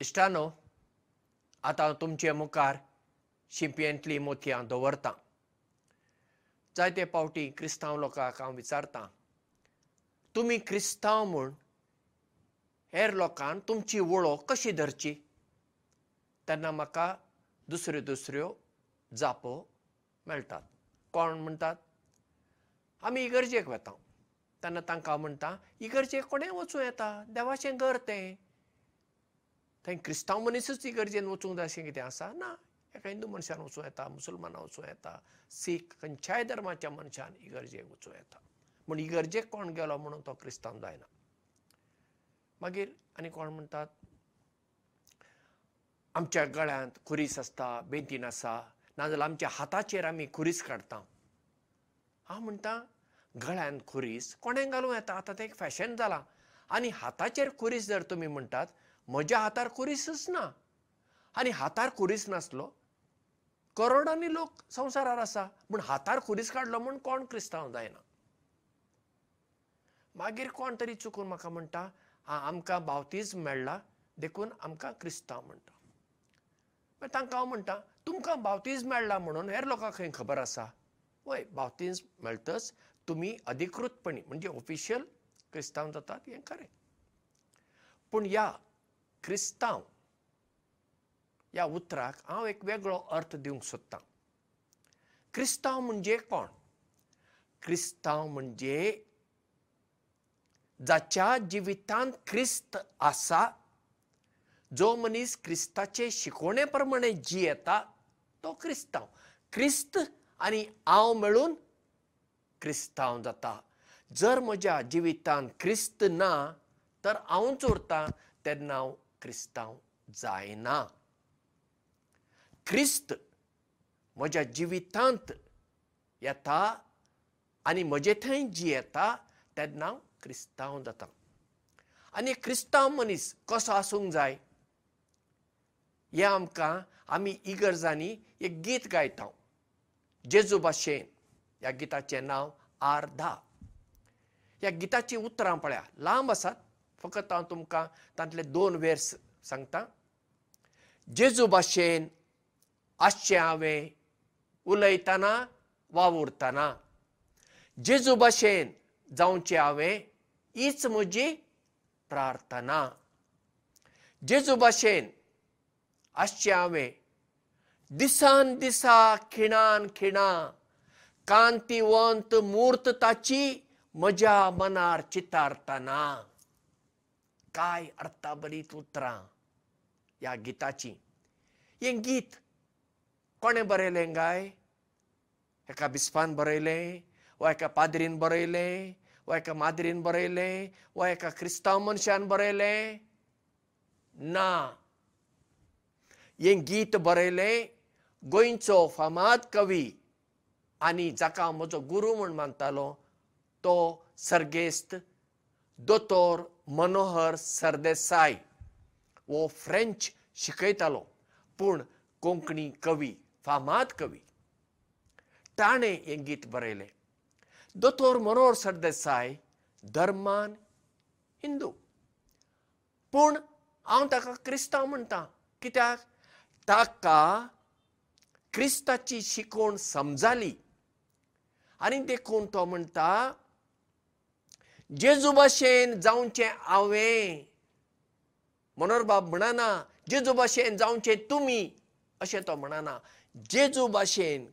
इश्टानो आतां हांव तुमचे मुखार शिंपयेंतलीं मोतयां दवरतां जायते पावटी क्रिस्तांव लोकांक हांव विचारतां तुमी क्रिस्तांव म्हूण हेर लोकांक तुमची वळख कशी धरची तेन्ना म्हाका दुसऱ्यो दुसऱ्यो जापो मेळटात कोण म्हणटात आमी इगर्जेक वेता तेन्ना तांकां हांव म्हणटा इगर्जेक कोणें वचूं येता देवाचें घर तें थंय क्रिस्तांव मनीसच ती गरजेन वचूंक जाय अशें कितें आसा ना एका हिंदू मनशान वचूं येता मुसलमानां वचूं येता सीख खंयच्याय धर्माच्या मनशान इगर्जेक वचूं येता म्हूण इगर्जेक कोण गेलो म्हणून तो क्रिस्तांव जायना मागीर आनी कोण म्हणटात आमच्या गळ्यांत खुरीस आसता बेतीन आसा नाजाल्यार आमच्या हाताचेर आमी खुरीस काडटा हांव म्हणटा गळ्यांत खुरीस कोणें घालूं येता आतां तें एक फॅशन जालां आनी हाताचेर खुरीस जर तुमी म्हणटात म्हज्या हातार कुरीसच ना आनी हातार कुरीस नासलो करोडांनी लोक संवसारार आसा पूण हातार खुरीस काडलो म्हूण कोण क्रिस्तांव जायना मागीर कोण तरी चुकून म्हाका म्हणटा आ आमकां बावतीज मेळ्ळा देखून आमकां क्रिस्तांव म्हणटा मागीर तांकां हांव म्हणटा तुमकां बावतीज मेळ्ळा म्हणून हेर लोकांक खंय खबर आसा वय बावतीज मेळटच तुमी अधिकृतपणी म्हणजे ऑफिशियल क्रिस्तांव जातात हें खरें पूण ह्या क्रिस्तांव ह्या उतराक हांव एक वेगळो अर्थ दिवंक सोदतां क्रिस्तांव म्हणजे कोण क्रिस्तांव म्हणजे जाच्या जिवितांत क्रिस्त आसा जो मनीस क्रिस्ताचे शिकोवणे प्रमाणे जियेता तो क्रिस्तांव क्रिस्त आनी हांव मेळून क्रिस्तांव जाता जर म्हज्या जिवितांत क्रिस्त ना तर हांवच उरतां तेन्ना हांव क्रिस्तांव जायना क्रिस्त म्हज्या जिवितांत येता आनी म्हजे थंय जी येता तेन्ना हांव क्रिस्तांव जाता आनी क्रिस्तांव मनीस कसो आसूंक जाय हे आमकां आमी इगर्जांनी एक गीत गायता जेजू भाशेन ह्या गिताचें नांव आर्धा ह्या गिताची उतरां पळया लांब आसात फकत हांव तुमकां तांतले दोन वेर्स सांगता जेजू भाशेन आसचें हांवें उलयतना वावुरतना जेजू भाशेन जावचें हांवें हीच म्हजी प्रार्थना जेजू भाशेन आसचें हांवें दिसान दिसा खिणान खिणा कांती वंत मूर्त ताची म्हज्या मनार चितारतना कांय अर्था बरीत उतरां ह्या गिताची हें गीत कोणें बरयलें काय एका बिस्पान बरयलें वा एका पाद्रीन बरयलें वा एका माद्रीन बरयलें वा एका क्रिस्तांव मनशान बरयलें ना हें गीत बरयलें गोंयचो फामाद कवी आनी जाका हांव म्हजो गुरू म्हूण मानतालो तो सर्गेस्त दोतोर मनोहर सरदेसाय वो फ्रेंच शिकयतालो पूण कोंकणी कवी फामाद कवी ताणें हें गीत बरयलें दोतोर मनोहर सरदेसाय धर्मान हिंदू पूण हांव ताका क्रिस्तांव म्हणटा कित्याक ताका क्रिस्ताची शिकोवण समजाली आनी देखून तो म्हणटा जेजू भाशेन जावचे हांवें मनोहरबाब म्हणना जेजू भाशेन जावचे तुमी अशें तो म्हणना जेजू भाशेन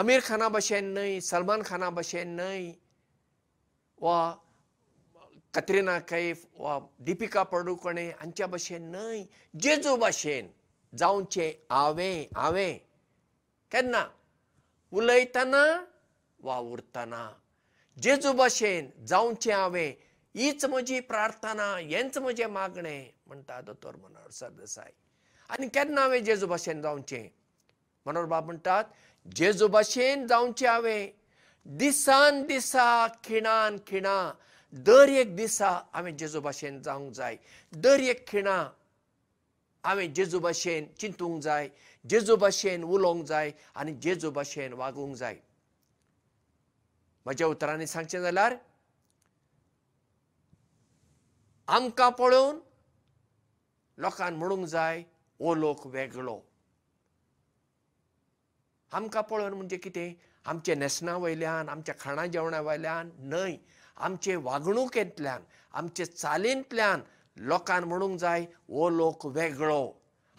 आमीर खाना भाशेन न्हय सलमान खाना भाशेन न्हय वा कत्रिना कैफ वा दिपिका पडुकणे हांच्या भाशेन न्हय जेजू भाशेन जावचे हांवें हांवें केन्ना उलयतना वा उरतना जेजू भाशेन जावचें हांवें हीच म्हजी प्रार्थना हेंच म्हजें मागणें म्हणटा दोतोर मनोहर सरदेसाय आनी केन्ना हांवें जेजू भाशेन जावचें मनोहर बाब म्हणटात जेजू भाशेन जावचें हांवें दिसान दिसा खिणान खिणां दर एक दिसा हांवें जेजू भाशेन जावंक जाय दर एक खिणां हांवें जेजू भाशेन चिंतूंक जाय जेजू भाशेन उलोवंक जाय आनी जेजू भाशेन वागूंक जाय म्हज्या उतरांनी सांगचें जाल्यार आमकां पळोवन लोकान म्हणूंक जाय हो लोक वेगळो आमकां पळोवन म्हणजे कितें आमचे नेसना वयल्यान आमच्या खाणा जेवणा वयल्यान न्हय आमचे वागणुकेंतल्यान आमचे चालींतल्यान लोकान म्हणूंक जाय हो लोक वेगळो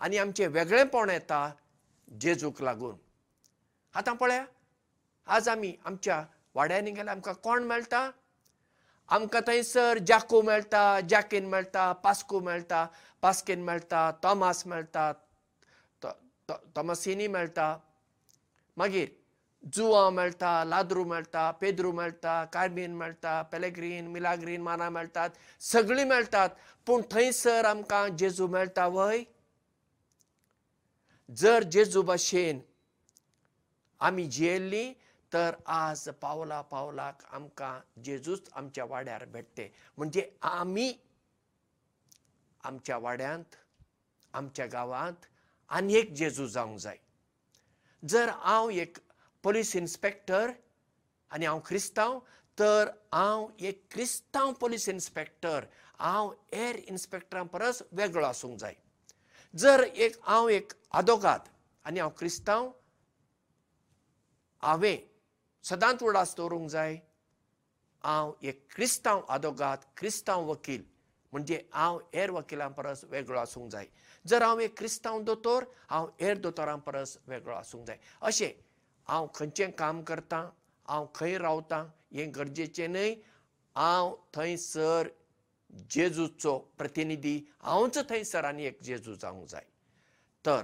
आनी आमचें वेगळेंपण येता जेजूक लागून आतां पळया आज आमी आमच्या वाड्यांनी गेल्यार आमकां कोण मेळटा आमकां थंयसर जाकू मेळटा जॅकीन मेळटा पास्कू मेळटा पास्कीन मेळटा थॉमास मेळटा थॉमसिनी मेळटा मागीर जुवा मेळटा लाद्रू मेळटा पेद्रू मेळटा कार्बीन मेळटा पेलेग्रीन मिलाग्रीन माना मेळटात सगळीं मेळटात पूण थंयसर आमकां जेजू मेळटा वय जर जेजू भाशेन आमी जियेल्लीं तर आज पावला पावलाक आमकां जेजूच आमच्या वाड्यार भेटते म्हणजे आमी आमच्या वाड्यांत आमच्या गांवांत आनी एक जेजू जावंक जाय जर हांव एक पुलीस इन्स्पेक्टर आनी हांव क्रिस्तांव तर हांव एक क्रिस्तांव पुलीस इन्स्पेक्टर हांव हेर इन्स्पेक्टरा परस वेगळो आसूंक जाय जर एक हांव एक आदोगाद आनी हांव क्रिस्तांव हांवें सदांच उडास दवरूंक जाय हांव एक क्रिस्तांव आदोगाद क्रिस्तांव वकील म्हणजे हांव हेर वकिलां परस वेगळो आसूंक जाय जर हांव एक क्रिस्तांव दोतोर हांव हेर दोतोरां परस वेगळो आसूंक जाय अशें हांव खंयचें काम करतां हांव खंय रावतां हें गरजेचें न्हय हांव थंय सर जेजूचो प्रतिनिधी हांवच थंय सरांनी एक जेजू जावंक जाय तर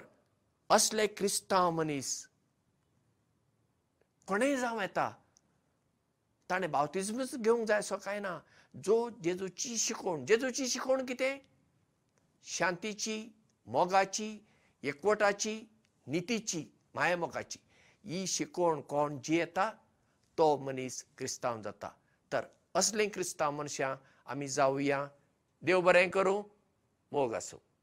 असले क्रिस्तांव मनीस कोणेंय जावं येता ताणें बावतीजमूच घेवंक जाय असो कांय ना जो जेजूची शिकोवण जेजूची शिकोवण कितें शांतीची मोगाची एकवटाची नितीची मायामोगाची ही शिकोवण कोण जियेता तो मनीस क्रिस्तांव जाता तर असले क्रिस्तांव मनशां आमी जावया देव बरें करूं मोग आसूं